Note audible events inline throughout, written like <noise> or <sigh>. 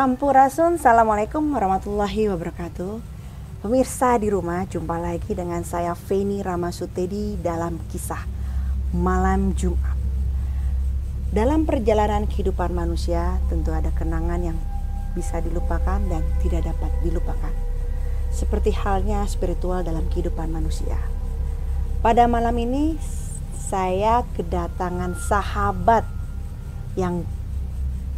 Sampurasun, Assalamualaikum warahmatullahi wabarakatuh. Pemirsa di rumah, jumpa lagi dengan saya Feni Ramasutedi dalam kisah Malam Jumat. Dalam perjalanan kehidupan manusia tentu ada kenangan yang bisa dilupakan dan tidak dapat dilupakan. Seperti halnya spiritual dalam kehidupan manusia. Pada malam ini saya kedatangan sahabat yang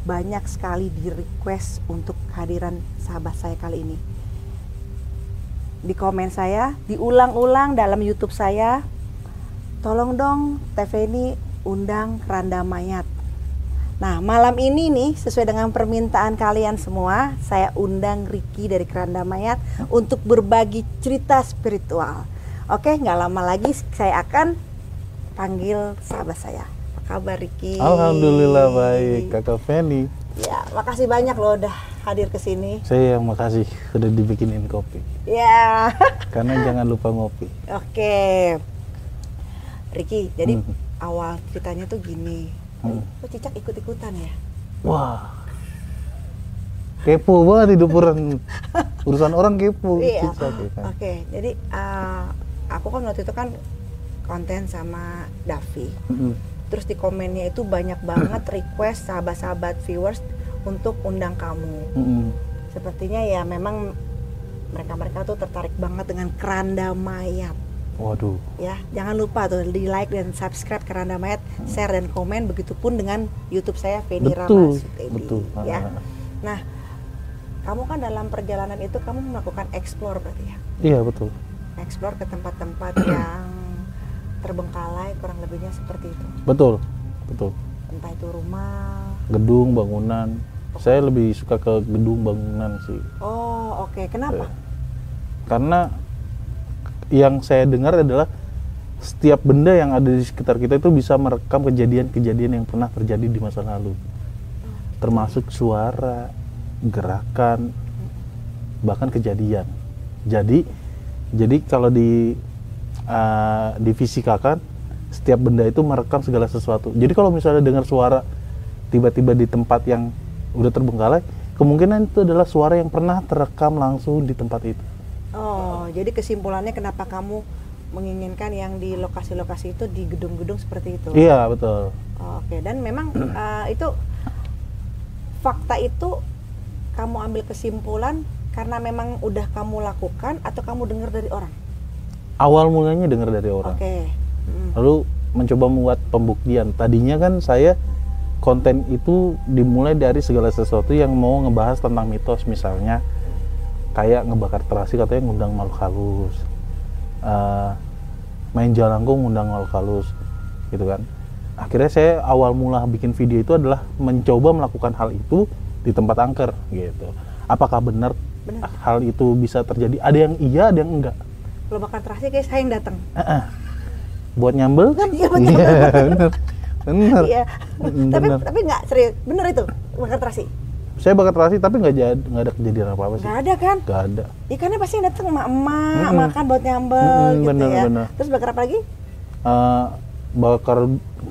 banyak sekali di request untuk kehadiran sahabat saya kali ini. Di komen saya, diulang-ulang dalam YouTube saya, tolong dong TV ini undang Keranda Mayat. Nah, malam ini nih sesuai dengan permintaan kalian semua, saya undang Ricky dari Keranda Mayat untuk berbagi cerita spiritual. Oke, nggak lama lagi saya akan panggil sahabat saya kabar Riki? Alhamdulillah baik, Kakak Feni. Ya, makasih banyak loh udah hadir ke sini. Saya yang makasih sudah dibikinin kopi. Ya. <laughs> Karena jangan lupa ngopi. Oke. Riki, jadi hmm. awal ceritanya tuh gini. Hmm. Kok cicak ikut-ikutan ya? Wah. Kepo banget hidup orang. Urusan orang kepo. Iya. Oke, okay. jadi uh, aku kan waktu itu kan konten sama Davi. Hmm terus di komennya itu banyak banget request sahabat-sahabat viewers untuk undang kamu mm-hmm. sepertinya ya memang mereka-mereka tuh tertarik banget dengan keranda mayat Waduh. Ya, jangan lupa tuh di like dan subscribe Keranda Mayat, share dan komen begitupun dengan YouTube saya Feni Rama Betul. Ya. Nah, kamu kan dalam perjalanan itu kamu melakukan explore berarti ya? Iya, betul. Explore ke tempat-tempat <clears throat> yang terbengkalai kurang lebihnya seperti itu betul betul entah itu rumah gedung bangunan oh. saya lebih suka ke gedung bangunan sih oh oke okay. kenapa ya. karena yang saya dengar adalah setiap benda yang ada di sekitar kita itu bisa merekam kejadian-kejadian yang pernah terjadi di masa lalu termasuk suara gerakan bahkan kejadian jadi jadi kalau di uh, difisikakan setiap benda itu merekam segala sesuatu. Jadi kalau misalnya dengar suara tiba-tiba di tempat yang udah terbengkalai, kemungkinan itu adalah suara yang pernah terekam langsung di tempat itu. Oh, jadi kesimpulannya kenapa kamu menginginkan yang di lokasi-lokasi itu di gedung-gedung seperti itu? Iya betul. Oke, dan memang uh, itu fakta itu kamu ambil kesimpulan karena memang udah kamu lakukan atau kamu dengar dari orang? Awal mulanya dengar dari orang. Okay. Hmm. Lalu mencoba membuat pembuktian. Tadinya kan saya konten itu dimulai dari segala sesuatu yang mau ngebahas tentang mitos misalnya kayak ngebakar terasi katanya ngundang makhluk halus uh, main jalangkung ngundang makhluk halus gitu kan akhirnya saya awal mula bikin video itu adalah mencoba melakukan hal itu di tempat angker gitu apakah benar, benar hal itu bisa terjadi ada yang iya ada yang enggak kalau makan terasi kayak saya yang datang. Uh -uh. buat nyambel? Kan iya iya <laughs> bener. Iya. Tapi tapi nggak serius. Bener itu makan terasi saya bakar terasi tapi nggak jadi nggak ada kejadian apa apa sih. Nggak ada kan? Nggak ada. Ikannya pasti datang emak emak mm -hmm. makan buat nyambel mm -hmm, gitu bener, ya. bener. terus bakar apa lagi? Uh, bakar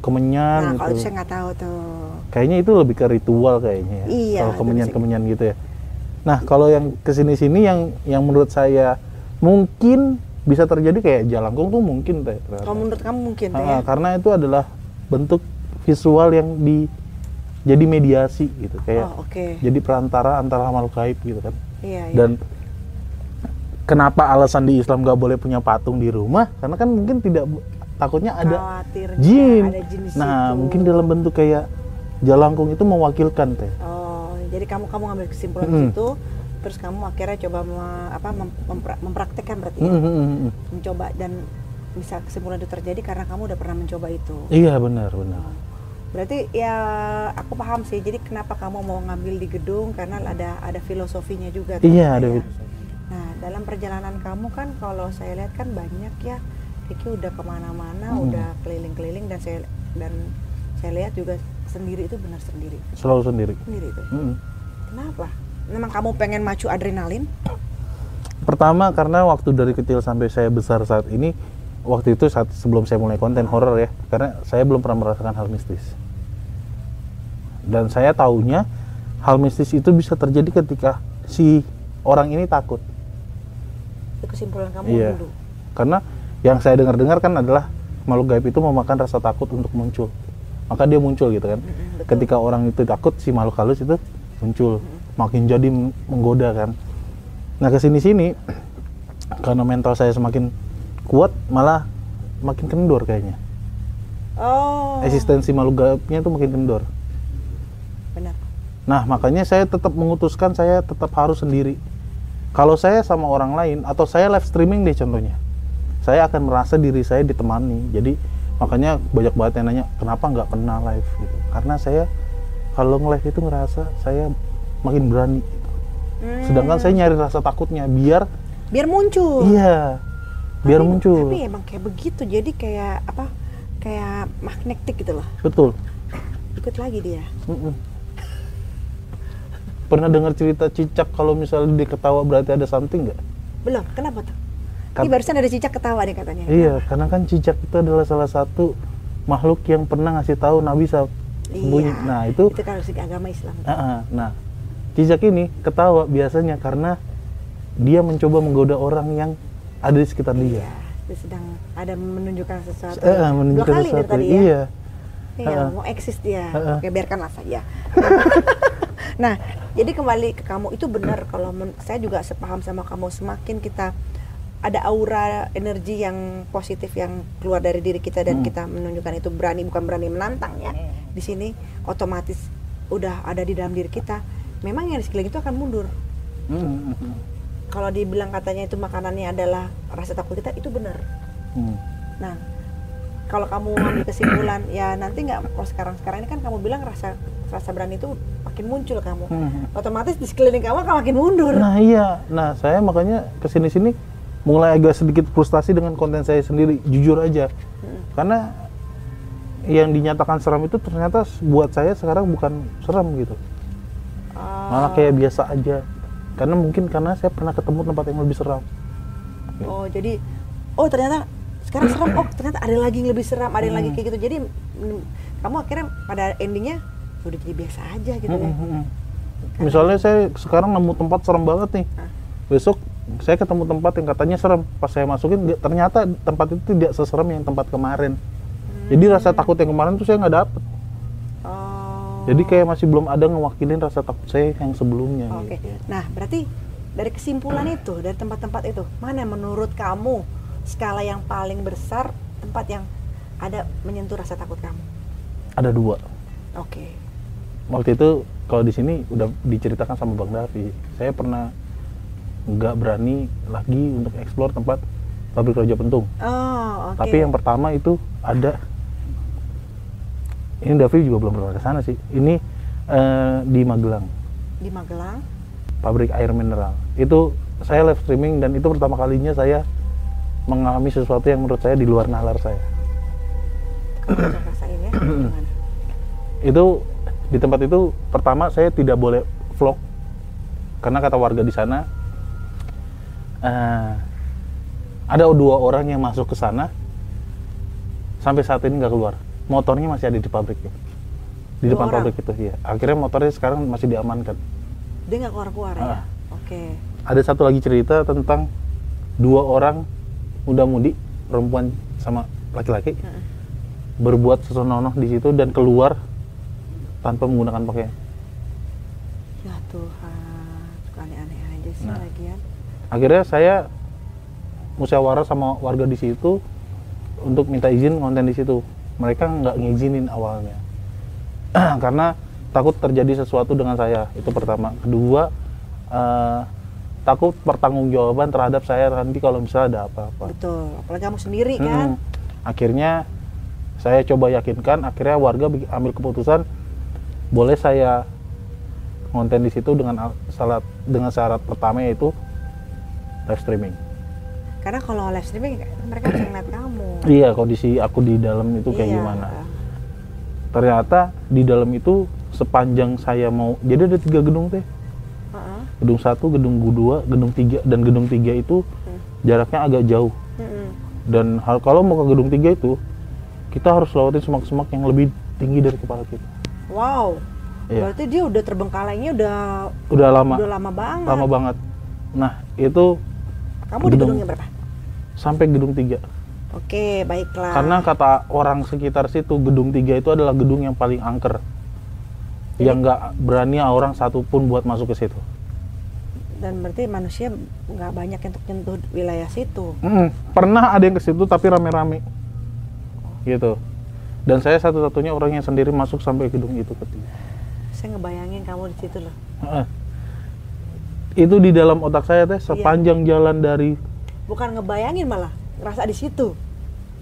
kemenyan nah gitu. kalau saya nggak tahu tuh. Kayaknya itu lebih ke ritual kayaknya ya. iya, kalau kemenyan kemenyan gitu ya. Nah kalau yang ke sini sini yang yang menurut saya mungkin bisa terjadi kayak jalangkung tuh mungkin teh. Kalau menurut kamu mungkin teh? Ya? Karena itu adalah bentuk visual yang di jadi mediasi gitu kayak oh, okay. jadi perantara antara makhluk gaib gitu kan. Iya, iya. Dan kenapa alasan di Islam gak boleh punya patung di rumah? Karena kan mungkin tidak takutnya ada jin. Ada nah, itu. mungkin dalam bentuk kayak jalangkung itu mewakilkan teh. Oh, jadi kamu kamu ngambil kesimpulan hmm. itu terus kamu akhirnya coba me, apa mem, mempra, mempraktekkan berarti ya? mm-hmm. mencoba dan bisa kesimpulan itu terjadi karena kamu udah pernah mencoba itu iya benar benar berarti ya aku paham sih jadi kenapa kamu mau ngambil di gedung karena ada ada filosofinya juga iya ada ya. nah dalam perjalanan kamu kan kalau saya lihat kan banyak ya Vicky udah ke mana-mana hmm. udah keliling-keliling dan saya dan saya lihat juga sendiri itu benar sendiri selalu sendiri sendiri itu hmm. kenapa memang kamu pengen macu adrenalin? Pertama karena waktu dari kecil sampai saya besar saat ini, waktu itu saat sebelum saya mulai konten horror ya, karena saya belum pernah merasakan hal mistis. Dan saya taunya hal mistis itu bisa terjadi ketika si orang ini takut. Itu kesimpulan kamu Iya. dulu. Karena yang saya dengar-dengar kan adalah makhluk gaib itu memakan rasa takut untuk muncul. Maka dia muncul gitu kan. Mm-mm, betul. Ketika orang itu takut, si makhluk halus itu muncul. Makin jadi menggoda kan. Nah ke sini-sini, karena mental saya semakin kuat, malah makin kendor kayaknya. Oh. Eksistensi makhluk gaibnya itu makin kendor. Benar. Nah, makanya saya tetap mengutuskan saya tetap harus sendiri. Kalau saya sama orang lain atau saya live streaming deh contohnya. Saya akan merasa diri saya ditemani. Jadi makanya banyak banget yang nanya, "Kenapa nggak pernah live?" gitu. Karena saya kalau nge-live itu ngerasa saya makin berani. Hmm. Sedangkan saya nyari rasa takutnya biar biar muncul. iya, biar Tapi- muncul. Tapi emang kayak begitu. Jadi kayak apa? Kayak magnetik gitu loh. Betul. Ikut lagi dia. Mm-mm. Pernah dengar cerita cicak kalau misalnya dia ketawa berarti ada something nggak? Belum. Kenapa tuh? Kan- Ini barusan ada cicak ketawa nih katanya. Iya, karena kan cicak itu adalah salah satu makhluk yang pernah ngasih tahu Nabi sembunyi. Iya. Nah itu, Itu kalau segi agama Islam. Ah, ah. nah cicak ini ketawa biasanya karena dia mencoba menggoda orang yang ada di sekitar dia. Iya. Dia sedang ada menunjukkan sesuatu. Eh, ah, menunjukkan Dua kali dari sesuatu. tadi ya. Iya. Iya, ah. mau eksis dia. Ah, ah. Oke, biarkanlah saja. <laughs> nah, jadi kembali ke kamu itu benar kalau men- saya juga sepaham sama kamu semakin kita ada aura energi yang positif yang keluar dari diri kita dan Hmm. kita menunjukkan itu berani bukan berani menantang ya. Di sini otomatis udah ada di dalam diri kita. Memang yang di sekeliling itu akan mundur. Hmm, hmm, Kalau dibilang katanya itu makanannya adalah rasa takut kita itu benar. hmm. Nah, kalau kamu ambil kesimpulan, ya nanti nggak kalau sekarang sekarang ini kan kamu bilang rasa rasa berani itu makin muncul kamu, Hmm. otomatis di sekeliling kamu akan makin mundur. Nah iya, nah saya makanya ke sini-sini mulai agak sedikit frustasi dengan konten saya sendiri, jujur aja. Hmm. Karena yang dinyatakan seram itu ternyata buat saya sekarang bukan seram gitu. Ah, malah kayak biasa aja karena mungkin karena saya pernah ketemu tempat yang lebih seram oh jadi, oh ternyata sekarang seram, oh ternyata ada lagi yang lebih seram, ada yang lagi Hmm. kayak gitu. Jadi mm, kamu akhirnya pada endingnya udah jadi biasa aja gitu ya. Mm-mm. misalnya saya sekarang nemu tempat serem banget nih Ah. besok saya ketemu tempat yang katanya serem pas saya masukin ternyata tempat itu tidak seserem yang tempat kemarin jadi rasa takut yang kemarin tuh saya nggak dapet Oh. Jadi kayak masih belum ada ngewakilin rasa takut saya yang sebelumnya Oke. gitu. Nah, berarti dari kesimpulan itu, dari tempat-tempat itu, mana menurut kamu skala yang paling besar tempat yang ada menyentuh rasa takut kamu? ada dua Oke. waktu itu kalau di sini udah diceritakan sama bang Davi saya pernah nggak berani lagi untuk eksplor tempat pabrik Raja Pentung Oh, oke. Tapi yang pertama itu ada ini Davi juga belum pernah ke sana sih. Ini eh, di Magelang, di Magelang. pabrik air mineral. Itu saya live streaming dan itu pertama kalinya saya mengalami sesuatu yang menurut saya di luar nalar saya. Kamu rasain ya? <clears throat> Itu di tempat itu pertama saya tidak boleh vlog karena kata warga di sana eh, ada dua orang yang masuk ke sana sampai saat ini nggak keluar. Motornya masih ada di pabrik ya. Di Dua depan orang? pabrik itu ya. Akhirnya motornya sekarang masih diamankan. Dia nggak keluar-keluar ya? Ah. Oke. Ada satu lagi cerita tentang dua orang muda-mudi perempuan sama laki-laki Heeh. berbuat sesenonoh di situ dan keluar tanpa menggunakan pakaian. Ya Tuhan, suka aneh-aneh aja sih Nah. lagian. akhirnya saya musyawarah sama warga di situ untuk minta izin konten di situ mereka nggak ngizinin awalnya <clears throat> karena takut terjadi sesuatu dengan saya itu pertama kedua eh, takut pertanggungjawaban terhadap saya nanti kalau misalnya ada apa-apa Betul. Apalagi kamu sendiri kan? Mm. akhirnya saya coba yakinkan akhirnya warga bi- ambil keputusan boleh saya konten di situ dengan syarat dengan syarat pertama yaitu live streaming Karena kalau live streaming mereka bisa ngeliat kamu. iya kondisi aku di dalam itu kayak Iya. gimana ternyata di dalam itu sepanjang saya mau jadi ada tiga gedung teh Heeh. gedung satu gedung dua gedung tiga dan gedung tiga itu Hmm. jaraknya agak jauh Mm-mm. dan hal kalau mau ke gedung tiga itu kita harus lewatin semak-semak yang lebih tinggi dari kepala kita Wow. Iya. Berarti dia udah terbengkalainya udah Udah lama, udah lama banget. lama banget. Nah, itu Kamu di gedung. gedungnya berapa? sampai gedung 3. Oke, baiklah. Karena kata orang sekitar situ, gedung 3 itu adalah gedung yang paling angker. Jadi- Yang nggak berani orang satupun buat masuk ke situ. dan berarti manusia nggak banyak yang untuk nyentuh wilayah situ. Mm, pernah ada yang ke situ tapi rame-rame. Gitu. Dan saya satu-satunya orang yang sendiri masuk sampai gedung itu ketiga. Saya ngebayangin kamu di situ loh. Itu di dalam otak saya teh sepanjang jalan dari Bukan ngebayangin malah, ngerasa di situ.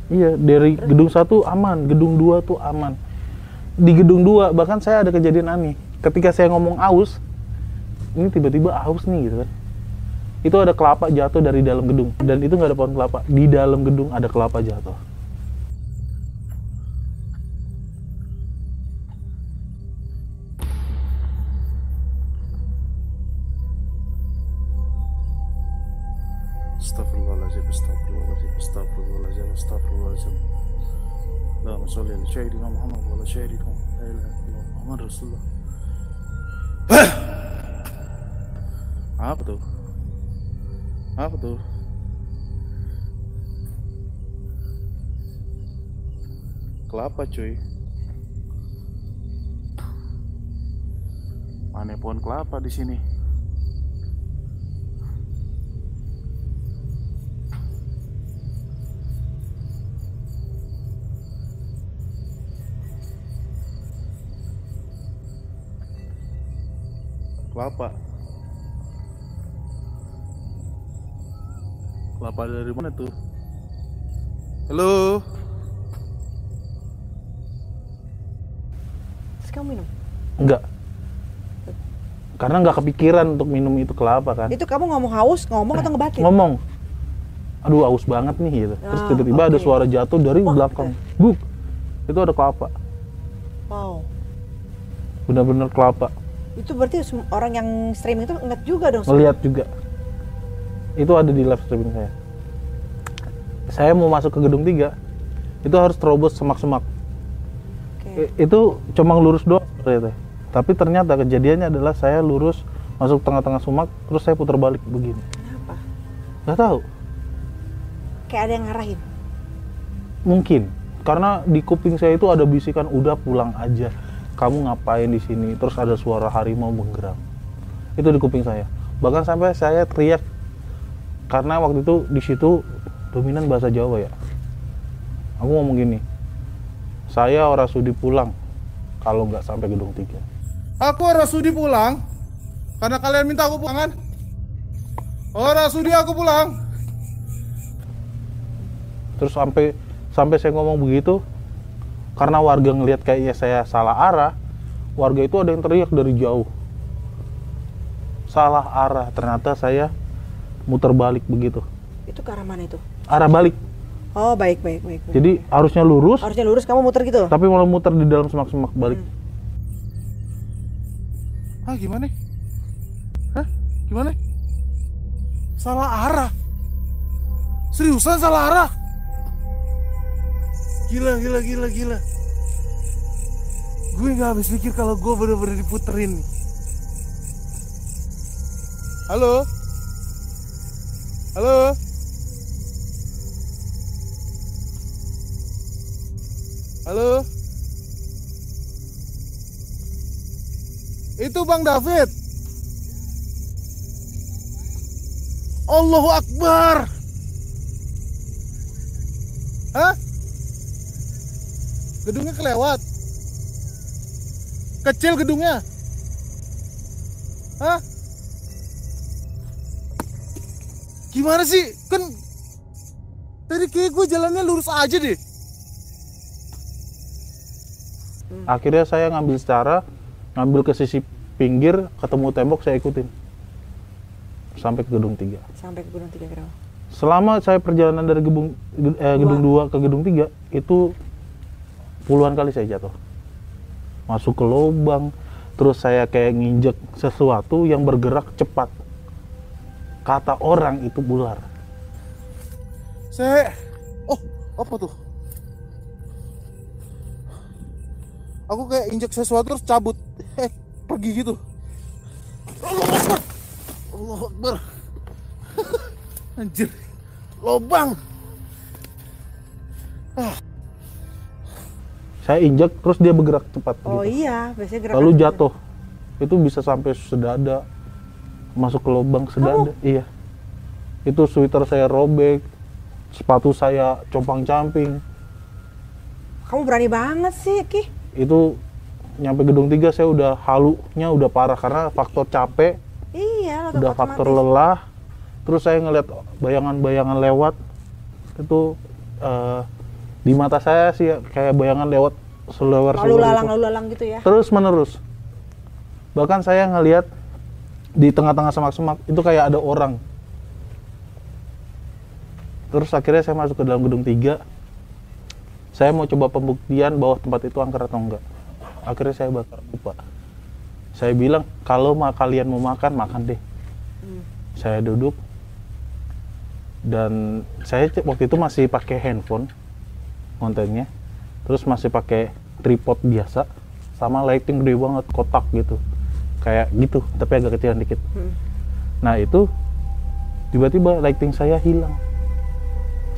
iya dari gedung satu aman, gedung dua tuh aman. Di gedung dua bahkan saya ada kejadian aneh. Ketika saya ngomong aus, ini tiba-tiba aus nih gitu kan. Itu ada kelapa jatuh dari dalam gedung dan itu nggak ada pohon kelapa. Di dalam gedung ada kelapa jatuh. Astaghfirullahaladzim. Allahumma salli ala sayyidina Muhammad wa ala sayyidina. La ilaha illallah Muhammad Rasulullah. Apa tuh? Apa tuh? Kelapa cuy. Mana pohon kelapa di sini? Kelapa. Kelapa dari mana tuh? Halo. Terus kamu minum. Enggak. Karena nggak kepikiran untuk minum itu kelapa kan. Itu kamu ngomong haus, ngomong atau ngebakin? Ngomong. Aduh aus banget nih gitu. Terus Ah, tiba-tiba ada oke. suara jatuh dari Wah, belakang. Buk. Itu ada kelapa. Wow. Benar-benar kelapa. Itu berarti orang yang streaming itu inget juga dong. Ngeliat juga. Itu ada di live streaming saya. Saya mau masuk ke gedung 3. Itu harus terobos semak-semak. Oke. I- Itu cuma lurus doang ternyata. Tapi ternyata kejadiannya adalah saya lurus masuk tengah-tengah sumak, terus saya putar balik begini. Kenapa? Nggak tahu. Kayak ada yang ngarahin. Mungkin karena di kuping saya itu ada bisikan udah pulang aja. Kamu ngapain di sini? Terus ada suara harimau menggeram. Itu di kuping saya. Bahkan sampai saya teriak karena waktu itu di situ dominan bahasa Jawa ya. Aku ngomong gini. Saya orang sudi pulang kalau nggak sampai gedung 3. Aku orang sudi pulang karena kalian minta aku pulang kan? Orang sudi aku pulang. Terus sampai sampai saya ngomong begitu karena warga ngelihat kayaknya saya salah arah, warga itu ada yang teriak dari jauh. Salah arah, ternyata saya muter balik begitu. Itu ke arah mana itu? Arah balik. Oh, baik, baik, baik. baik. Jadi harusnya lurus, Harusnya lurus kamu muter gitu. tapi malah muter di dalam semak-semak balik. Ah gimana? Hah? Gimana? Salah arah. Seriusan salah arah? Gila, gila, gila, gila. Gue nggak habis pikir kalau gue bener-bener diputerin. Halo? Halo? Halo? Itu Bang David. Allahu Akbar. Hah? Gedungnya kelewat. Kecil gedungnya. Hah? Gimana sih? Kan tadi kayak gue jalannya lurus aja deh. Akhirnya saya ngambil secara, ngambil ke sisi pinggir, ketemu tembok saya ikutin. Sampai ke gedung 3. Sampai ke Gunung Tiga Kerawa. Selama saya perjalanan dari gedung eh, gedung 2 ke gedung 3 itu puluhan kali saya jatuh. Masuk ke lubang, terus saya kayak nginjek sesuatu yang bergerak cepat. Kata orang itu ular. Saya Oh, apa tuh? Aku kayak injek sesuatu terus cabut. Eh, pergi gitu Allah Akbar Allah Akbar <laughs> anjir lobang saya injak terus dia bergerak cepat Oh gitu. iya, biasanya gerakan lalu jatuh. Itu bisa sampai sedada masuk ke lubang sedada iya. Itu sweater saya robek sepatu saya compang camping Kamu berani banget sih, Ki. itu nyampe gedung tiga saya udah halunya udah parah karena faktor capek. Iya, udah otomatis. faktor lelah. Terus saya ngeliat bayangan-bayangan lewat itu eh, di mata saya sih kayak bayangan lewat selewar Lalu lalang, lalu lalang gitu ya. terus menerus. Bahkan saya ngelihat di tengah-tengah semak-semak itu kayak ada orang. Terus akhirnya saya masuk ke dalam gedung tiga. Saya mau coba pembuktian bahwa tempat itu angker atau enggak. Akhirnya saya bakar lupa saya bilang kalau ma kalian mau makan makan deh. Hmm. saya duduk. Dan saya waktu itu masih pakai handphone kontennya. Terus masih pakai tripod biasa sama lighting gede banget kotak gitu. Kayak gitu tapi agak kecilan dikit. Hmm. nah itu tiba-tiba lighting saya hilang.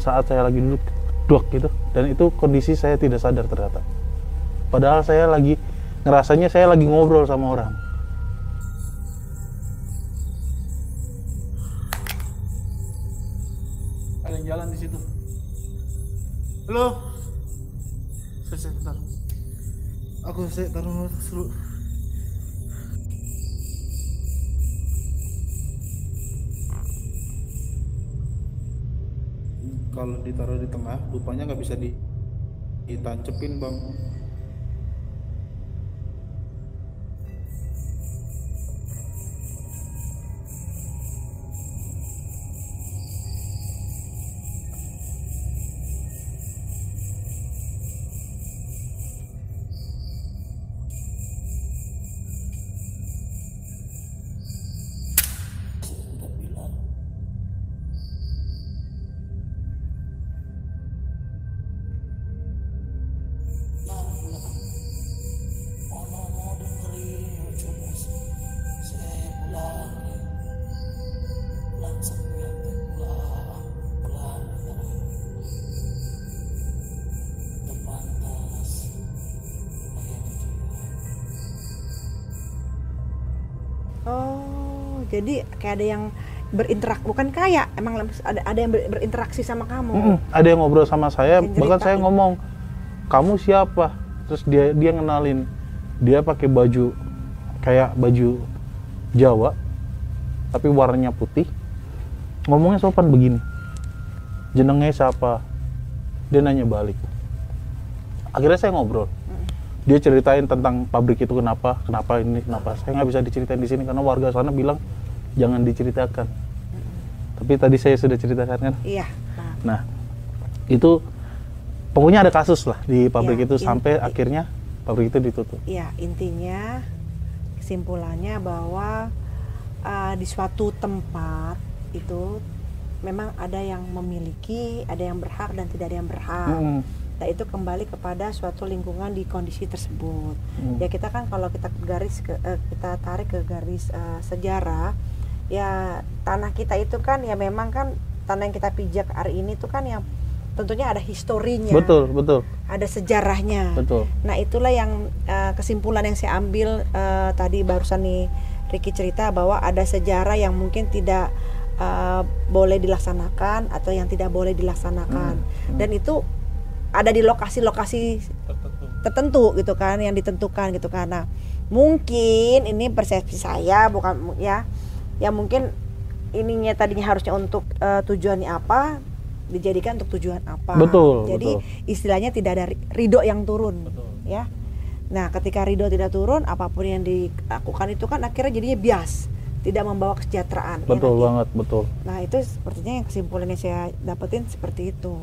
Saat saya lagi duduk duduk gitu. Dan itu kondisi saya tidak sadar ternyata. Padahal saya lagi ngerasanya saya lagi ngobrol sama orang. Ada yang jalan di situ. Halo saya aku saya taruh dulu. Kalau ditaruh di tengah lupanya nggak bisa di ditancepin bang kayak ada yang berinteraksi, bukan kayak, emang ada ada yang ber- berinteraksi sama kamu. Mm-mm, ada yang ngobrol sama saya Yang bahkan saya ceritain. ngomong kamu siapa? Terus dia dia ngenalin dia pakai baju kayak baju Jawa tapi warnanya putih. Ngomongnya sopan begini jenengnya siapa? Dia nanya balik. Akhirnya saya ngobrol. Dia ceritain tentang pabrik itu kenapa kenapa ini kenapa. Saya nggak bisa diceritain di sini karena warga sana bilang jangan diceritakan tapi tadi saya sudah ceritakan kan Iya. Nah, Nah, itu pokoknya ada kasus lah di pabrik Ya, itu sampai akhirnya pabrik itu ditutup. Iya, intinya kesimpulannya bahwa uh, di suatu tempat itu memang ada yang memiliki, ada yang berhak dan tidak ada yang berhak. Mm-mm. Nah, itu kembali kepada suatu lingkungan di kondisi tersebut. Mm. Ya kita kan kalau kita garis ke eh, kita tarik ke garis eh, sejarah, ya tanah kita itu kan ya memang kan tanah yang kita pijak hari ini itu kan yang tentunya ada historinya, Betul, betul, ada sejarahnya. betul. Nah itulah yang eh, kesimpulan yang saya ambil eh, tadi barusan nih Ricky cerita bahwa ada sejarah yang mungkin tidak eh, boleh dilaksanakan atau yang tidak boleh dilaksanakan Hmm, dan itu ada di lokasi-lokasi tertentu gitu kan yang ditentukan gitu kan. Nah mungkin ini persepsi saya bukan ya ya mungkin ininya tadinya harusnya untuk eh, tujuannya apa dijadikan untuk tujuan apa. Betul, Jadi betul. istilahnya tidak ada ri- ridho yang turun Betul. ya. Nah, ketika ridho tidak turun, apa pun yang dilakukan itu kan akhirnya jadinya bias, tidak membawa kesejahteraan. ya Betul nanti. banget, betul. Nah, itu sepertinya yang kesimpulannya saya dapetin seperti itu.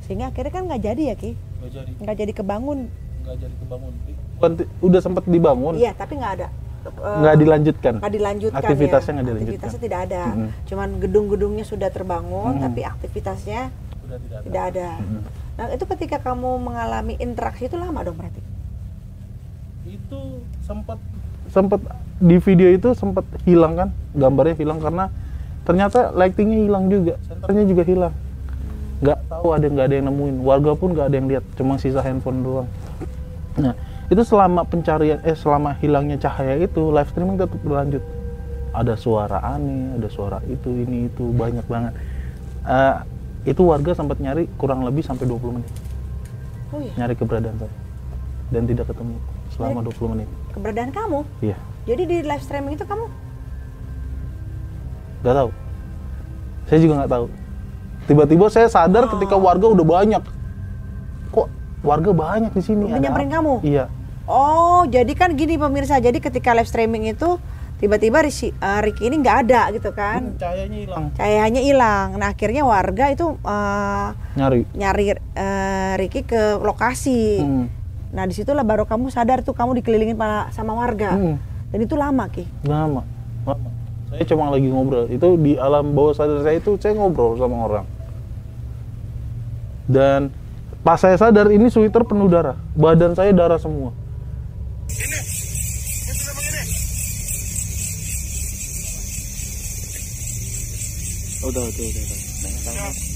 Sehingga akhirnya kan nggak jadi ya, Ki? Nggak jadi, Nggak jadi kebangun. nggak jadi kebangun. Bukan udah sempat dibangun, Iya, tapi nggak ada. Eh, nggak dilanjutkan. nggak dilanjutkan Aktivitasnya ya. nggak dilanjutkan. Aktivitasnya tidak ada. Mm-mm. Cuman gedung-gedungnya sudah terbangun, Mm-mm. tapi aktivitasnya Udah tidak tidak ada. Mm-mm. Nah, itu ketika kamu mengalami interaksi itu lama dong berarti? Itu sempat sempat di video itu sempat hilang kan gambarnya hilang karena ternyata lightingnya hilang juga senternya juga hilang nggak tahu ada nggak ada yang nemuin warga pun nggak ada yang lihat cuma sisa handphone doang nah itu selama pencarian eh selama hilangnya cahaya itu live streaming tetap berlanjut. Ada suara aneh ada suara itu ini itu banyak banget. Eh, itu warga sempat nyari kurang lebih sampai 20 menit. Oh iya. nyari keberadaan saya. Dan tidak ketemu selama 20 menit. Keberadaan kamu. iya. Jadi di live streaming itu kamu? Nggak tahu. Saya juga nggak tahu. Tiba-tiba saya sadar ketika warga udah banyak. Kok warga banyak di sini? Nyamperin kamu? iya Oh, jadi kan gini pemirsa. Jadi ketika live streaming itu tiba-tiba Rishi- eh, Ricky ini nggak ada gitu kan. cahayanya hilang Cahayanya hilang. Nah, akhirnya warga itu eh, nyari nyari eh, Ricky ke lokasi. Hmm. Nah, di situlah baru kamu sadar tuh kamu dikelilingin sama warga. Hmm. Dan itu lama, Ki. lama lama saya cuma lagi ngobrol itu di alam bawah sadar saya itu saya ngobrol sama orang dan pas saya sadar ini sweater penuh darah badan saya darah semua udah udah udah, udah. Allahu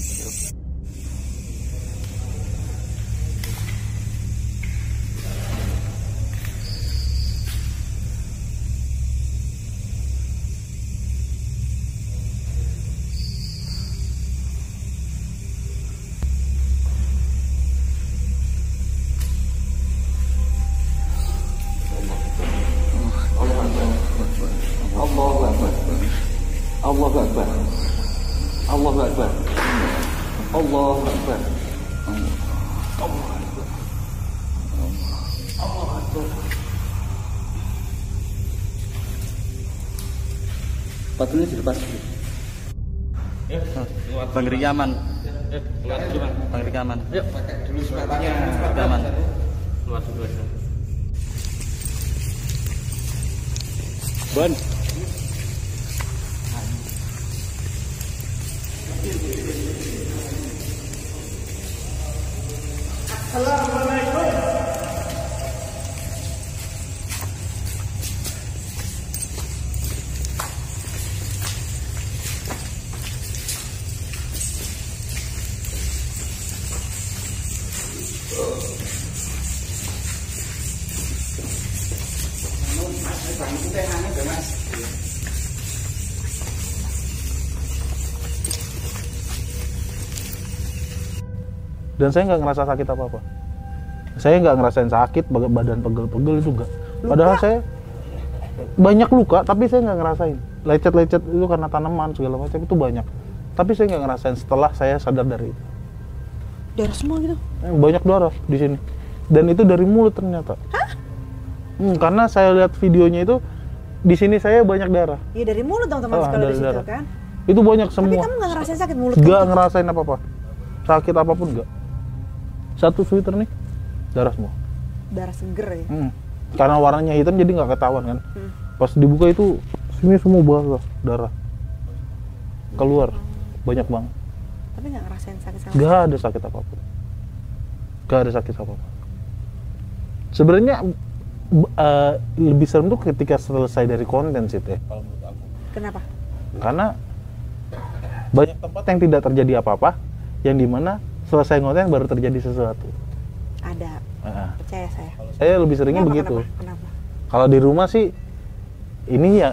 Bang Riki aman. Bang Riki aman. Yuk, pakai dulu sepatunya. Aman. Keluar dulu. Bon. Dan saya nggak ngerasa sakit apa apa saya nggak ngerasain sakit badan pegel-pegel itu enggak padahal saya banyak luka tapi saya nggak ngerasain. Lecet-lecet itu karena tanaman segala macam itu banyak. Tapi saya nggak ngerasain setelah saya sadar dari itu. Darah semua gitu. Eh, banyak darah di sini. Dan itu dari mulut ternyata. Hmm, karena saya lihat videonya itu di sini saya banyak darah. Iya dari mulut dong teman Ah, kalau dari di situ darah. kan. itu banyak Tapi semua. kamu nggak ngerasain sakit mulut nggak kamu? ngerasain apa apa sakit apa pun nggak satu sweater nih darah semua Darah seger ya. Hmm. Karena warnanya hitam jadi nggak ketahuan kan. Hmm. Pas dibuka itu sini semua basah darah keluar banyak banget. Tapi nggak ngerasain sakit sama. Gak ada sakit apa pun. Gak ada sakit apa pun. Sebenarnya eh, lebih serem tuh ketika selesai dari konten sih teh. Kalau menurut aku. Kenapa? Karena banyak tempat yang tidak terjadi apa-apa, yang di mana selesai konten baru terjadi sesuatu. Ada. Nah, Percaya saya. saya lebih seringnya Kenapa, begitu. Kenapa? Kenapa? Kalau di rumah sih ini ya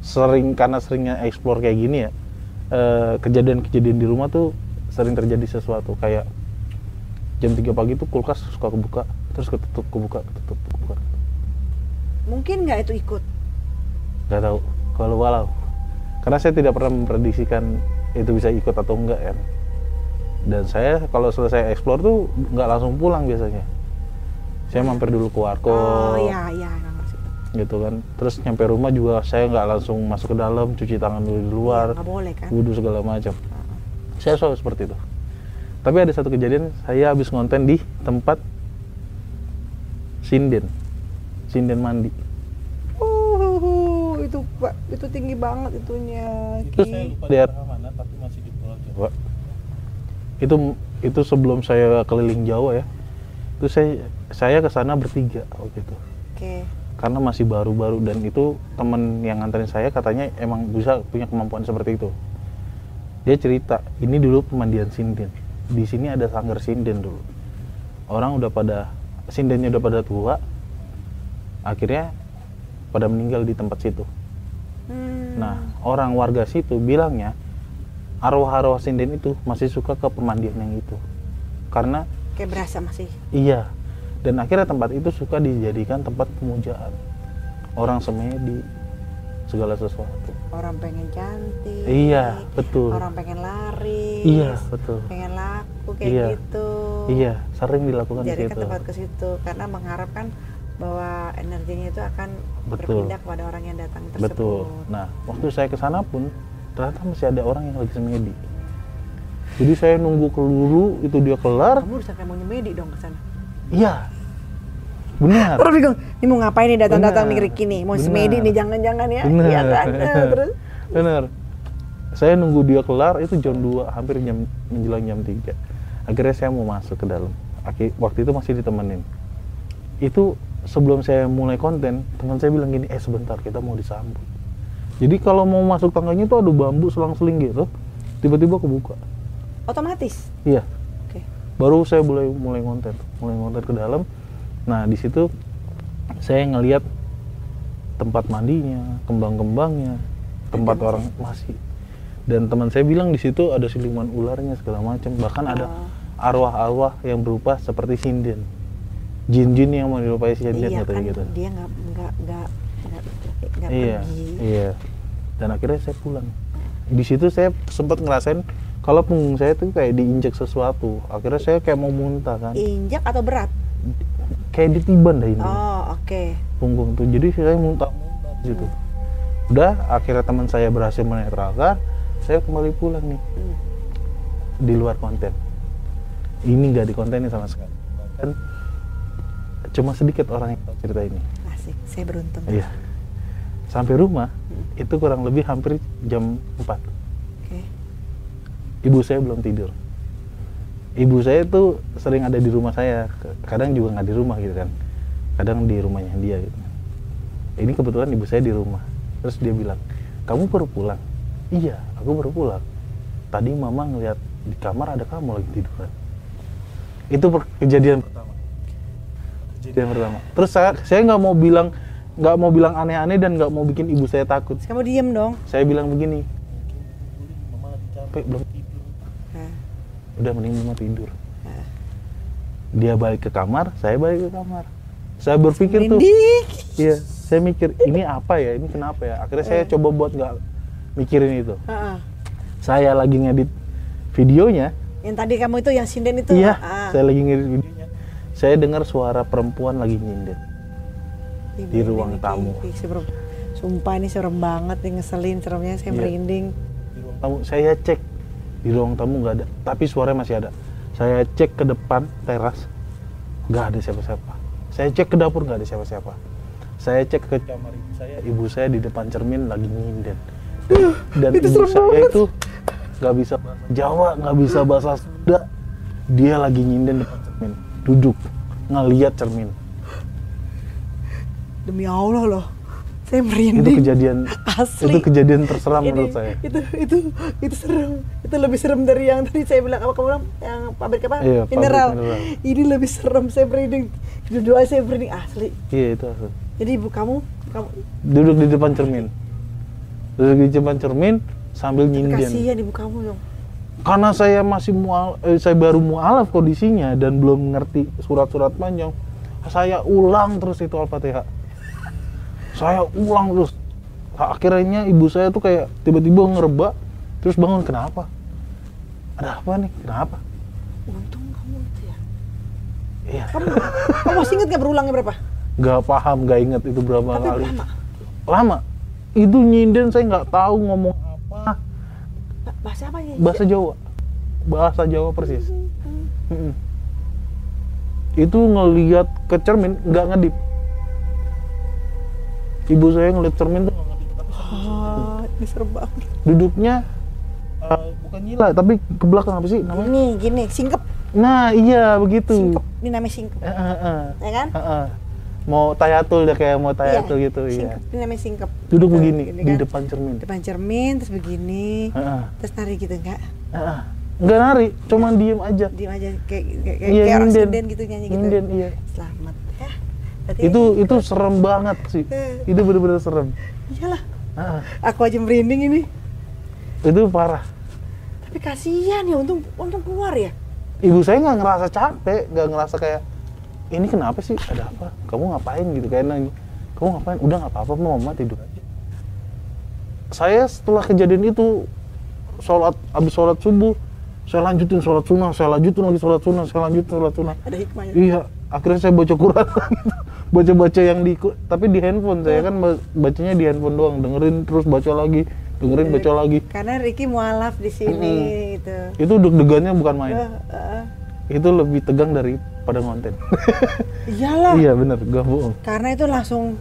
sering karena seringnya explore kayak gini ya eh, kejadian-kejadian di rumah tuh sering terjadi sesuatu kayak jam 3 pagi tuh kulkas suka kebuka terus ketutup kebuka ketutup kebuka Mungkin nggak itu ikut? nggak tahu kalau walau karena saya tidak pernah memprediksikan itu bisa ikut atau enggak kan dan saya kalau selesai explore tuh nggak langsung pulang biasanya. Saya mampir dulu ke warkop. Oh iya iya ngerti. gitu kan. Terus nyampe rumah juga saya nggak langsung masuk ke dalam cuci tangan dulu di luar Nggak boleh kan? wudhu segala macam. Saya selalu seperti itu. Tapi ada satu kejadian saya habis ngonten di tempat sinden. Sinden mandi. Uh, itu pak itu tinggi banget itunya. itu saya lupa daerah mana tapi masih di Pulau Jawa itu itu sebelum saya keliling Jawa ya. Itu saya saya ke sana bertiga waktu itu. Oke. karena masih baru-baru dan itu temen yang nganterin saya katanya emang bisa punya kemampuan seperti itu. Dia cerita ini dulu pemandian sinden. Di sini ada sanggar sinden dulu. Orang udah pada sindennya udah pada tua akhirnya pada meninggal di tempat situ. Hmm. nah orang warga situ bilangnya arwah-arwah sinden itu masih suka ke pemandian yang itu karena kayak berasa masih Iya. Dan akhirnya tempat itu suka dijadikan tempat pemujaan. Orang semedi segala sesuatu. orang pengen cantik Iya, betul. orang pengen lari Iya, betul. pengen laku kayak Iya. gitu Iya, sering dilakukan di jadi situ. ke tempat ke situ karena mengharapkan bahwa energinya itu akan Betul. berpindah kepada orang yang datang tersebut Betul. Nah, waktu saya ke sana pun ternyata masih ada orang yang lagi semedi. Jadi saya nunggu keluru itu dia kelar. kamu kayak mau nyemedi dong ke sana Iya. Benar. Orang bingung, ini mau ngapain nih datang-datang nih. Riki nih? Mau Benar. semedi nih, jangan-jangan ya? Benar. Iya kan? <laughs> Nah, terus Benar. Saya nunggu dia kelar itu jam 2, hampir jam menjelang jam 3. Akhirnya saya mau masuk ke dalam. Waktu itu masih ditemenin. Itu sebelum saya mulai konten, teman saya bilang gini, eh sebentar kita mau disambut. Jadi kalau mau masuk tangganya itu ada bambu selang-seling gitu, tiba-tiba kebuka. otomatis. Iya, Oke. baru saya mulai mulai konten, mulai konten ke dalam. Nah di situ saya ngelihat tempat mandinya, kembang-kembangnya, tempat orang masih. Dan teman saya bilang di situ ada siluman ularnya segala macam, bahkan ada Oh. arwah-arwah yang berupa seperti sinden, jin-jin yang menyerupai sinden Iya katanya kan, gitu. dia nggak nggak nggak nggak Iya, pergi. iya. Dan akhirnya saya pulang. Di situ saya sempat ngerasain kalau punggung saya tuh kayak diinjek sesuatu. Akhirnya saya kayak mau muntah kan. Injak atau berat? kayak ditiban dah ini Oh oke. punggung tuh jadi saya muntah-muntah di situ udah akhirnya teman saya berhasil menetralkan saya kembali pulang nih Hmm. di luar konten ini nggak dikontenin sama sekali kan cuma sedikit orang yang tahu cerita ini Asik, saya beruntung. iya sampai rumah itu kurang lebih hampir jam 4 Oke. ibu saya belum tidur. Ibu saya tuh sering ada di rumah saya kadang juga nggak di rumah gitu kan. Kadang di rumahnya dia gitu. Ini kebetulan ibu saya di rumah. Terus dia bilang kamu baru pulang? Iya aku baru pulang. Tadi mama ngeliat di kamar ada kamu lagi tiduran. Itu kejadian pertama kejadian pertama. Terus saya saya nggak mau bilang nggak mau bilang aneh-aneh dan nggak mau bikin ibu saya takut Kamu diem dong. saya bilang begini mama lagi capek belum tidur Nah, udah mending mama tidur nah. dia balik ke kamar saya balik ke kamar saya berpikir tuh Merinding. iya saya mikir ini apa ya ini kenapa ya akhirnya saya Eh. coba buat nggak mikirin itu Heeh. saya lagi ngedit videonya Yang tadi kamu itu yang sinden itu. iya ah. saya lagi ngedit videonya saya dengar suara perempuan lagi nyindet Ih, di ruang nih, tamu. serem. Sumpah ini serem banget nih ngeselin seremnya saya Iya. merinding. di ruang tamu saya cek di ruang tamu nggak ada tapi suaranya masih ada saya cek ke depan teras nggak ada siapa-siapa saya cek ke dapur nggak ada siapa-siapa saya cek ke kamar ibu saya ibu saya di depan cermin lagi nyinden dan Itu ibu saya banget. itu nggak bisa bahasa Jawa nggak bisa bahasa Sunda dia lagi nyinden depan cermin duduk ngeliat cermin Demi Allah loh. Saya itu merinding. kejadian <laughs> Asli. itu kejadian terseram Ini- menurut saya Itu itu itu serem. Itu lebih serem dari yang tadi saya bilang apa kamu bilang yang pabrik apa? Iya, pabrik mineral. mineral. Ini lebih serem saya merinding. Dua saya merinding asli. iya itu asli. Jadi ibu kamu kamu duduk di depan cermin duduk di depan cermin sambil nyinden kasihan ibu kamu dong. karena saya masih mual eh, saya baru mualaf kondisinya dan belum ngerti surat-surat panjang saya ulang terus itu al-fatihah saya ulang terus. Akhirnya ibu saya tuh kayak tiba-tiba ngerebak terus bangun kenapa? Ada apa nih? Kenapa? Untung kamu itu ya. iya. Kamu, kamu masih ingat gak berulangnya berapa? nggak paham nggak inget itu berapa Tapi kali. lama. lama. Itu nyinden saya nggak tahu ngomong apa. Ba- Bahasa apa ya? bahasa Jawa. Bahasa Jawa persis. Mm-mm. itu ngelihat ke cermin nggak ngedip ibu saya ngeliat cermin tuh Ah, ini duduknya eh, bukan nyila tapi ke belakang apa sih namanya Ini gini, singkep. nah iya begitu Singkep. Ini namanya singkep. Eh, eh, eh. Ya kan? Eh, eh. mau tayatul deh kayak mau tayatul gitu singkep, iya ini namanya singkep duduk Gitu, begini gini di kan. depan cermin depan cermin terus begini Heeh. terus nari gitu enggak Heeh. nggak nari cuman diem aja diem aja kayak kayak, kayak, Iya, kayak orang sinden gitu nyanyi gitu Nyinden, iya selamat ya Berarti itu itu serem banget sih. Eh. itu bener-bener serem. Iyalah. Heeh. aku aja merinding ini. Itu parah. Tapi kasihan ya untung untung keluar ya. Ibu saya nggak ngerasa capek nggak ngerasa kayak ini kenapa sih? Ada apa? Kamu ngapain? Gitu kayak nanya kamu ngapain? Udah nggak apa-apa mama tidur aja. Saya setelah kejadian itu sholat habis sholat subuh saya lanjutin sholat sunnah saya lanjutin lagi sholat sunnah saya lanjutin sholat sunnah. Ada hikmahnya. Iya akhirnya saya baca Quran. <laughs> baca-baca yang di tapi di handphone saya kan ba- bacanya di handphone doang. Dengerin terus baca lagi dengerin baca lagi. Karena Ricky mualaf di sini gitu. Itu deg-degannya bukan main. Eh, eh, itu lebih tegang daripada konten <laughs> iyalah. Iya bener. Gak bohong. Karena itu langsung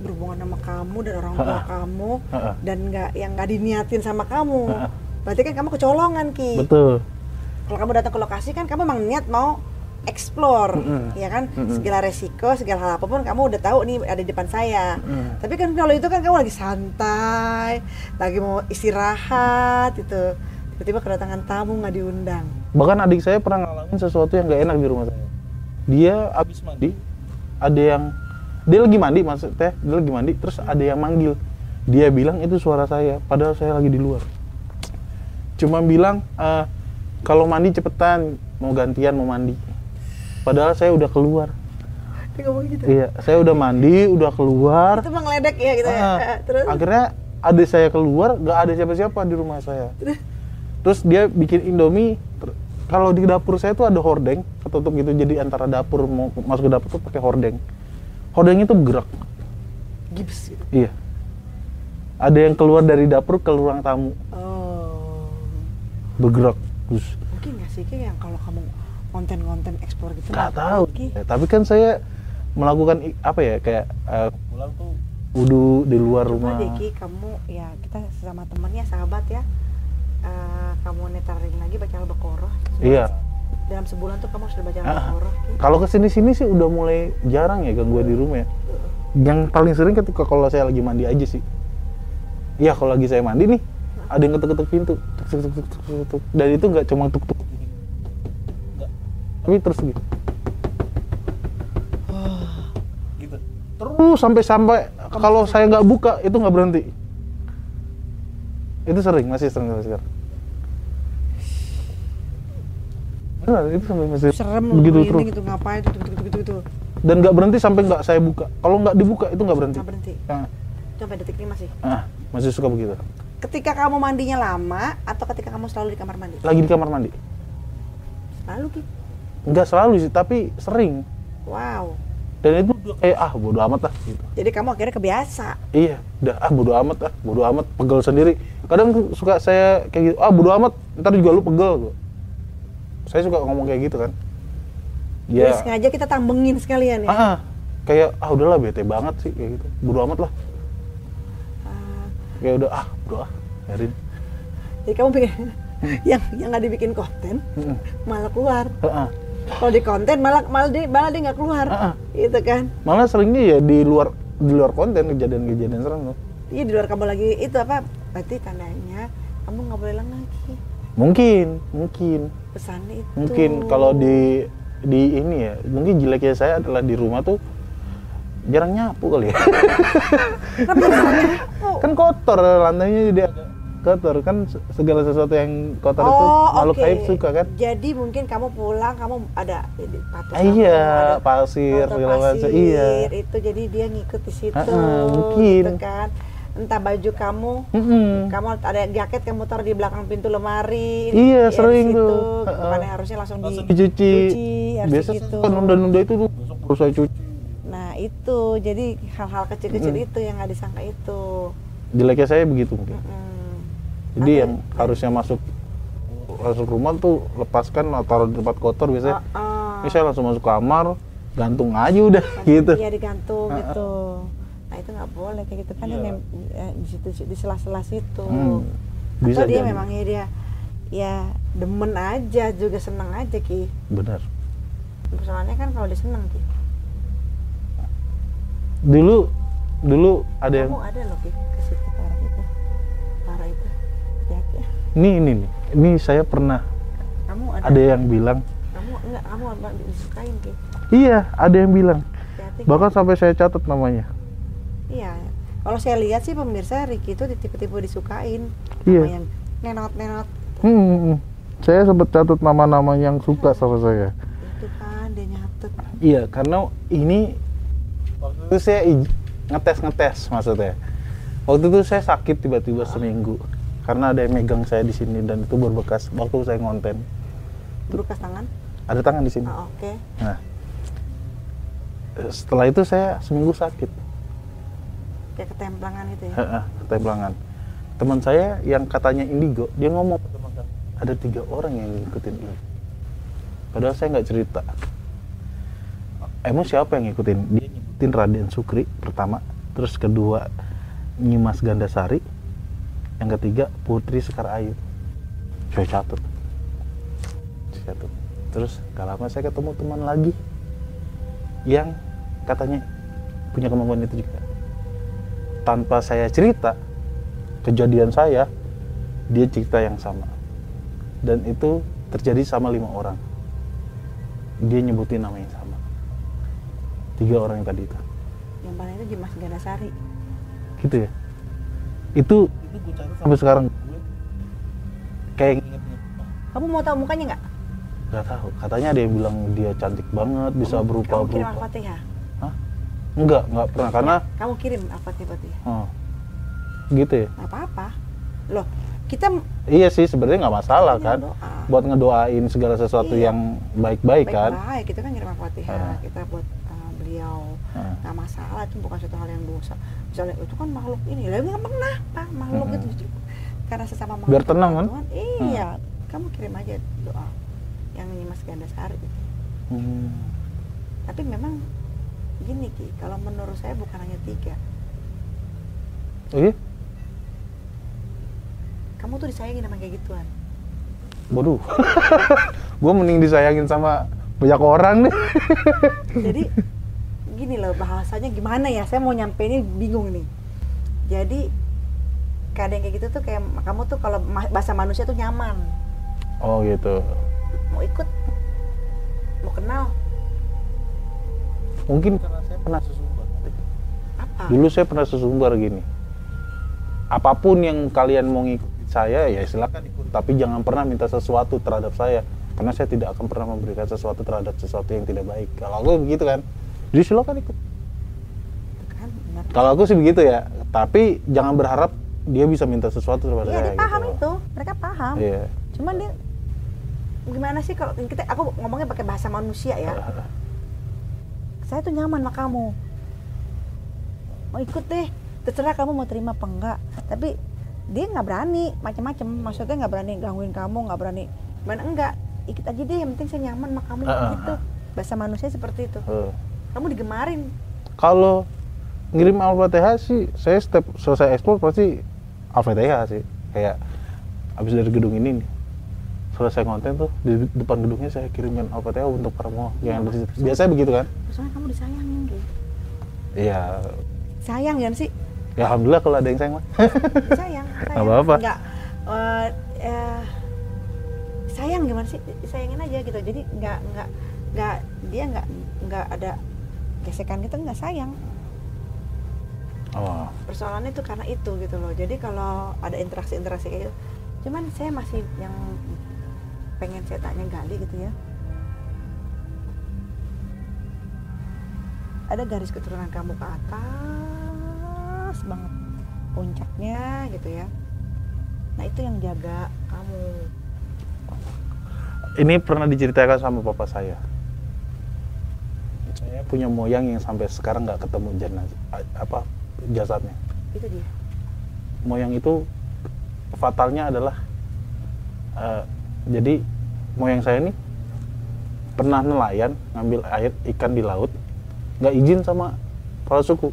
berhubungan sama kamu dan orang tua Ha-ha. kamu Ha-ha. dan nggak yang nggak diniatin sama kamu. Ha-ha. berarti kan kamu kecolongan ki. Betul. Kalau kamu datang ke lokasi kan kamu emang niat mau explore Mm-mm. ya kan? Mm-mm. segala resiko segala hal apa pun kamu udah tahu nih ada di depan saya. Mm. tapi kan kalau itu kan kamu lagi santai lagi mau istirahat gitu tiba-tiba kedatangan tamu nggak diundang. Bahkan adik saya pernah ngalamin sesuatu yang gak enak di rumah saya. Dia habis mandi ada yang dia lagi mandi maksudnya dia lagi mandi terus ada yang manggil. Dia bilang itu suara saya padahal saya lagi di luar. Cuma bilang "Eh, kalau mandi cepetan mau gantian mau mandi padahal saya udah keluar. Dia ngomong gitu? Iya saya udah mandi udah keluar. Itu mengeledek ya gitu ya. Ah, terus? akhirnya adik saya keluar gak ada siapa-siapa di rumah saya. Terus? Dia bikin indomie kalau di dapur saya tuh ada hordeng ketutup gitu. Jadi antara dapur mau masuk ke dapur tuh pakai hordeng. Hordeng itu bergerak gips gitu? Iya. Ada yang keluar dari dapur ke ruang tamu. Oh. Bergerak terus. Mungkin nggak sih kayak yang kalau kamu konten-konten ekspor gitu nggak nggak tahu. Ya, tapi kan saya melakukan apa ya kayak eh, pulang tuh wudhu di luar Coba rumah deh Ki, kamu ya kita sesama temen ya sahabat ya Eh, kamu netarin lagi baca al-baqarah iya dalam sebulan tuh kamu sudah baca Ah. al-baqarah Ki. Kalau ke sini sini sih udah mulai jarang ya gangguan di rumah ya. Yang paling sering ketika kalau saya lagi mandi aja sih. Iya kalau lagi saya mandi nih ada yang ketuk-ketuk pintu, tuk, tuk, tuk, tuk, tuk, tuk. dan itu nggak cuma tuk tuk. Tapi terus <sighs> gitu. gitu. Terus sampai sampai kalau saya nggak buka itu nggak berhenti. Itu sering, masih sering sampai sekarang. Benar, itu sampai masih serem begitu terus. gitu ngapain gitu gitu gitu, gitu. dan nggak berhenti sampai nggak saya buka. Kalau nggak dibuka itu nggak berhenti. Nggak berhenti. Ah, sampai detik ini masih. Ah, masih suka begitu. Ketika kamu mandinya lama atau ketika kamu selalu di kamar mandi? Lagi di kamar mandi. Lalu Ki nggak selalu sih tapi sering. Wow. Dan itu udah kayak ah bodo amat lah gitu. Jadi kamu akhirnya kebiasa? Iya udah ah bodo amat ah bodo amat pegel sendiri. Kadang suka saya kayak gitu ah bodo amat ntar juga lu pegel gua. saya suka ngomong kayak gitu kan. Jadi ya sengaja kita tambengin sekalian ya? Ah, ah, kayak ah udahlah bete banget sih kayak gitu. Bodo amat lah. Ah, kayak udah ah bodo ah biarin. Jadi kamu pikir <laughs> yang yang nggak dibikin konten Mm-mm. malah keluar. Ah, ah. Kalau di konten malah malah dia malah dia nggak keluar. Ah, ah. gitu kan? Malah seringnya ya di luar di luar konten kejadian-kejadian serem tuh. Iya di luar kamu lagi itu apa? Berarti tandanya kamu nggak boleh lengah Ki. mungkin mungkin. Pesannya itu. Mungkin kalau di di ini ya mungkin jeleknya saya adalah di rumah tuh jarang nyapu kali ya. <laughs> Kan kotor lantainya jadi agak kotor kan se- segala sesuatu yang kotor itu oh makhluk oke. gaib suka kan Jadi mungkin kamu pulang kamu ada patung Ah, iya, ada pasir, segala macam, pasir, iya. Itu jadi dia ngikut di situ. Ah, ah, mungkin. gitu kan. Entah baju kamu, Mm-mm. kamu ada jaket kamu taruh di belakang pintu lemari. Iya, di sering situ. tuh. Bukannya harusnya langsung, langsung di, dicuci cuci, harus biasa gitu. kan nunda-nunda itu tuh saya cuci Nah itu, jadi hal-hal kecil-kecil Mm-mm. itu yang nggak disangka itu. jeleknya saya begitu mungkin Mm. Jadi yang harusnya masuk masuk rumah tuh lepaskan atau taruh di tempat kotor biasanya Ah, ah. Ini saya langsung masuk kamar, gantung aja udah gitu. Iya digantung Ah, ah. gitu. Nah itu nggak boleh kayak gitu kan yang eh, di situ di sela-sela situ. Hmm, bisa Atau dia jadi. memang ya dia ya demen aja juga seneng aja ki. Benar. Soalnya kan kalau dia seneng ki. dulu dulu ada yang Kamu ada loh Ki, ke situ ini ini nih ini saya pernah Kamu ada, ada yang bilang kamu enggak kamu enggak disukain Ki. iya ada yang bilang Hati-hati. Ki. bahkan sampai saya catat namanya Iya. Kalau saya lihat sih pemirsa Ricky itu tipe-tipe disukain. Iya. Yang nenot-nenot Hmm, hmm, hmm. saya sempat catat nama-nama yang suka sama saya itu kan dia nyatet. iya karena ini waktu itu saya ngetes ngetes maksudnya waktu itu saya sakit tiba-tiba seminggu karena ada yang megang saya di sini dan itu berbekas waktu saya ngonten. Berukas tangan. ada tangan di sini. Ah, oke. nah eh, setelah itu saya seminggu sakit. Kayak ketemplangan itu ya. Heeh, templangan teman saya yang katanya indigo dia ngomong ada tiga orang yang ngikutin ini padahal saya nggak cerita. Emang siapa yang ngikutin? Dia nyebutin Raden Sukri pertama terus kedua Nyimas Gandasari yang ketiga Putri Sekar Ayu. Saya catat. Saya catat. Terus gak lama saya ketemu teman lagi yang katanya punya kemampuan itu juga. Tanpa saya cerita kejadian saya dia cerita yang sama. Dan itu terjadi sama lima orang. Dia nyebutin nama yang sama. Tiga orang yang tadi itu. Yang paling itu Dimas Gandasari. gitu ya. Itu itu gue catat sampai sekarang kayak inget-inget. Kamu mau tahu mukanya nggak? nggak tahu katanya ada yang bilang dia cantik banget bisa berupa Kamu kirim berupa Al-Fatihah. Hah? enggak enggak pernah karena Kamu kirim Al-Fatihah. oh, gitu ya Nggak apa-apa. Loh, kita iya sih sebenarnya nggak masalah kan doa. buat ngedoain segala sesuatu Iya. yang baik-baik kan baik-baik kita kan kirim Al-Fatihah. Ah. Kita buat uh, beliau Ah. nggak masalah itu bukan suatu hal yang dosa. Misalnya itu kan makhluk ini, lah nggak pernah pak makhluk Mm-mm. itu karena sesama makhluk. Biar tenang, kan? Tuhan, iya, kamu kirim aja doa yang Mas Gandasari itu. Hmm. Tapi memang gini Ki, kalau menurut saya bukan hanya tiga. Oh iya? Kamu tuh disayangin sama kayak gituan. Waduh. <laughs> gue mending disayangin sama banyak orang nih. Jadi gini loh bahasanya gimana ya? Saya mau nyampe ini bingung nih. Jadi kadang kayak gitu tuh kayak kamu tuh kalau bahasa manusia tuh nyaman. Oh gitu. Mau ikut, mau kenal, Mungkin karena saya pernah sesumbar. apa? Dulu saya pernah sesumbar gini. Apa pun yang kalian mau ngikutin saya ya silakan ikut. Tapi jangan pernah minta sesuatu terhadap saya. Karena saya tidak akan pernah memberikan sesuatu terhadap sesuatu yang tidak baik. Kalau aku begitu kan. Ikut. Kan benar. Kalau aku sih begitu ya. Tapi jangan berharap dia bisa minta sesuatu kepada Iya, saya. dia paham gitu. itu. Mereka paham. Iya. Cuman dia gimana sih kalau kita aku ngomongnya pakai bahasa manusia ya. <laughs> Saya tuh nyaman sama kamu. Mau ikut deh. Terserah kamu mau terima apa enggak. Tapi dia nggak berani macam-macam. Maksudnya nggak berani gangguin kamu, nggak berani. Mana enggak? Ikut aja deh. Yang penting saya nyaman sama kamu Ah, ah, gitu. Bahasa manusia seperti itu. Eh. Kamu digemarin. Kalau ngirim Al-Fatihah sih, saya setiap selesai ekspor pasti Al-Fatihah sih. Kayak habis dari gedung ini nih, selesai konten tuh di depan gedungnya saya kirimkan Al-Fatihah untuk para mau yang. Biasanya begitu kan? Soalnya kamu disayangin gitu. Iya. Sayang kan sih? Ya alhamdulillah kalau ada yang sayang mah. <laughs> sayang, sayang. Apa-apa. Nggak, eh, eh, sayang gimana sih? Sayangin aja gitu. Jadi nggak nggak nggak dia nggak nggak ada gesekan gitu nggak sayang. oh. Persoalannya itu karena itu gitu loh. Jadi kalau ada interaksi-interaksi kayak gitu, cuman saya masih yang pengen saya tanya gali gitu ya. Ada garis keturunan kamu ke atas banget puncaknya gitu ya. Nah itu yang jaga kamu. Ini pernah diceritakan sama papa saya. Saya punya moyang yang sampai sekarang nggak ketemu jenazah apa jasadnya. Itu dia. moyang itu fatalnya adalah eh, jadi moyang saya ini pernah nelayan ngambil air ikan di laut nggak izin sama kepala suku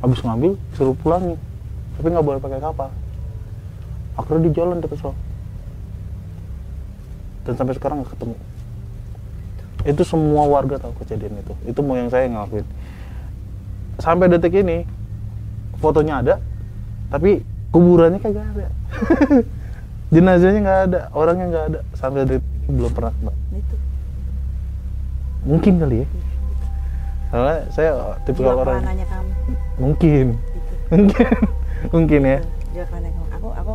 habis ngambil suruh pulangin tapi nggak boleh pakai kapal akhirnya di jalan kesel dan sampai sekarang nggak ketemu itu semua warga tahu kejadian itu. Itu saya yang ngelakuin. Sampai detik ini fotonya ada tapi kuburannya kagak ada. <laughs> Jenazahnya nggak ada orangnya nggak ada. Sampai detik ini belum pernah itu. Mungkin kali ya. Soalnya saya tipe jiwa orang kamu. Mungkin. <laughs> Mungkin. Mungkin ya. Aku aku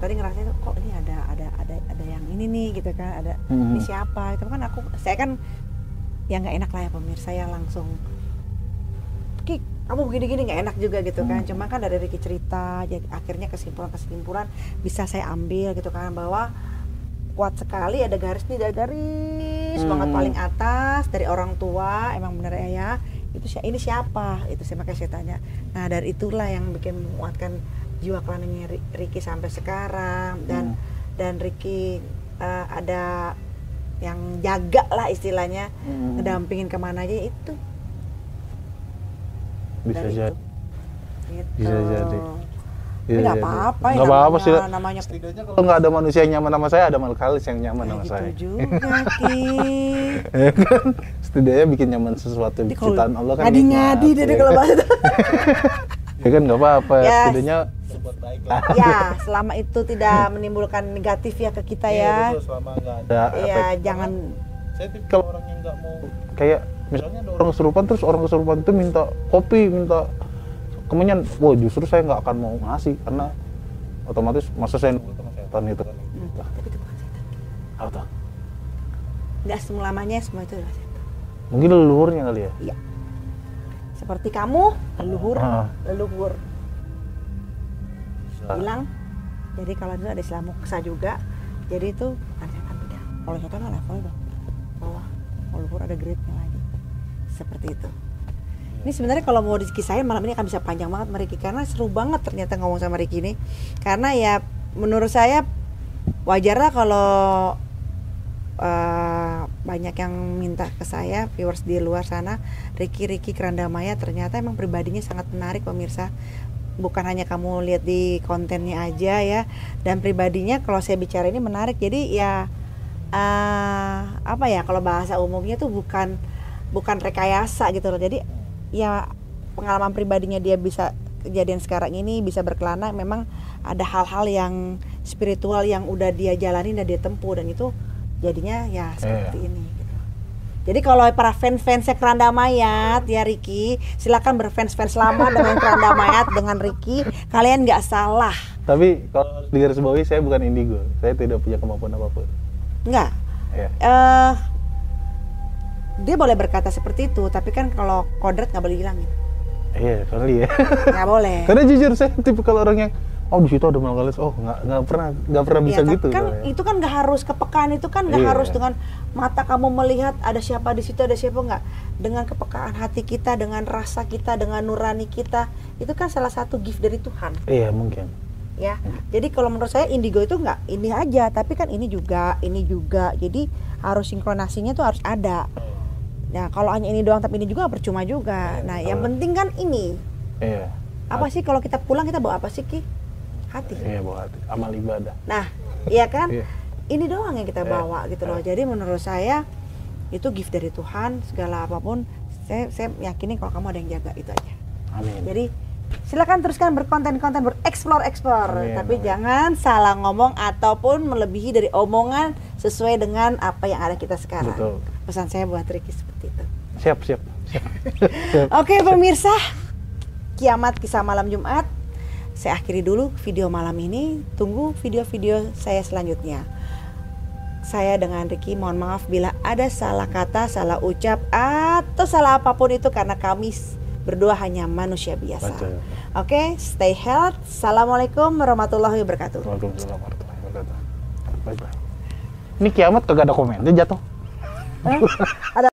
tadi ngerasa kok ini ada ada ada ada yang ini nih gitu kan ada Mhm. ini siapa itu kan aku saya kan yang nggak enak lah ya pemirsa ya langsung Ki, kamu begini-gini nggak enak juga gitu kan. Hmm. Cuma kan dari Ricky cerita, jadi akhirnya kesimpulan-kesimpulan bisa saya ambil gitu kan bahwa kuat sekali ada garis nih, ada garis banget Hmm. paling atas dari orang tua emang bener ya ya itu si- ini siapa itu saya makanya saya tanya nah dari itulah yang bikin menguatkan jiwa kelananya Ri- Ricky sampai sekarang dan Hmm. dan Ricky eh, ada yang jaga lah istilahnya Hmm. ngedampingin ke mana aja itu bisa dari jadi itu. Gitu. Bisa jadi. Tapi Iya, nggak iya, apa-apa iya. ya Nggak apa-apa namanya- sih namanya setidaknya kalau nggak ada manusia yang nyaman sama saya ada malkalis yang nyaman Nah, sama gitu saya juga <laughs> Ki. ya kan setidaknya bikin nyaman sesuatu Jadi kalau ciptaan Allah kan ngadi-ngadi deh ya kalau kan? bahasa <laughs> ya kan nggak apa-apa Ya. setidaknya berbuat baik lah. Ya <laughs> selama itu tidak menimbulkan negatif ya ke kita Iya, ya. betul, selama ada. Ya jangan saya tipikal orang yang nggak mau kayak misalnya ada orang kesurupan terus orang kesurupan itu minta kopi minta kemenyan. Wah justru saya nggak akan mau ngasih karena otomatis masa saya nunggu sama setan itu. kan Hmm, tapi itu bukan setan. Apa tuh? selamanya semua itu adalah setan. Mungkin leluhurnya kali ya? Iya. Seperti kamu leluhur. Ah. leluhur Bilang jadi kalau dulu ada Islam muksa juga jadi itu setan beda kalau setan kan levelnya dong bawah. Leluhur ada grade-nya lagi. Seperti itu. Ini sebenarnya kalau mau dikisahin malam ini akan bisa panjang banget Riki karena seru banget ternyata ngomong sama Riki ini. Karena ya menurut saya wajar lah kalau eh, banyak yang minta ke saya viewers di luar sana Riki Riki Kerandamaya ternyata emang pribadinya sangat menarik pemirsa bukan hanya kamu lihat di kontennya aja ya dan pribadinya kalau saya bicara ini menarik. Jadi ya eh, apa ya kalau bahasa umumnya tuh bukan bukan rekayasa gitu loh. Jadi ya pengalaman pribadinya dia bisa kejadian sekarang ini bisa berkelana memang ada hal-hal yang spiritual yang udah dia jalani dan dia tempuh dan itu jadinya ya seperti ini. gitu. Jadi kalau para fans-fansnya Keranda Mayat ya Ricky, silakan berfans-fans lama dengan Keranda Mayat dengan Ricky, kalian nggak salah. tapi kalau di garis bawahi saya bukan indigo saya tidak punya kemampuan apa pun Nggak. ya eh dia boleh berkata seperti itu, tapi kan kalau kodrat nggak boleh hilangin. iya kali ya Nggak boleh. <laughs> karena jujur saya tipikal orang yang oh di situ ada malkalis oh nggak nggak pernah nggak pernah bisa Iya, tapi gitu kan soalnya. itu kan nggak harus kepekaan itu kan nggak Iya. harus dengan mata kamu melihat ada siapa di situ ada siapa nggak. Dengan kepekaan hati kita dengan rasa kita dengan nurani kita itu kan salah satu gift dari Tuhan. Iya mungkin. Ya jadi kalau menurut saya indigo itu nggak ini aja tapi kan ini juga ini juga. Jadi harus sinkronasinya tuh harus ada. Nah kalau hanya ini doang tapi ini juga percuma juga. Nah yang penting kan ini. Iya. Apa sih kalau kita pulang kita bawa apa sih ki hati iya bawa hati amal ibadah Nah, iya kan? Iya. Ini doang yang kita Iya. bawa gitu loh. Jadi menurut saya itu gift dari Tuhan segala apa pun saya saya yakini kalau kamu ada yang jaga itu aja. amin Jadi silakan teruskan berkonten-konten bereksplor eksplor tapi amin. jangan salah ngomong ataupun melebihi dari omongan sesuai dengan apa yang ada kita sekarang. Betul. Pesan saya buat Ricky seperti itu. siap siap siap, <laughs> siap. Oke pemirsa, kiamat kisah malam Jumat. Saya akhiri dulu video malam ini. Tunggu video-video saya selanjutnya. Saya dengan Ricky mohon maaf bila ada salah kata, salah ucap atau salah apa pun itu karena kami berdua hanya manusia biasa. Betul. Oke, stay health. Assalamualaikum warahmatullahi wabarakatuh. Waalaikumsalam warahmatullahi wabarakatuh bye bye ini kiamat kagak ada komennya jatuh Hah? Ada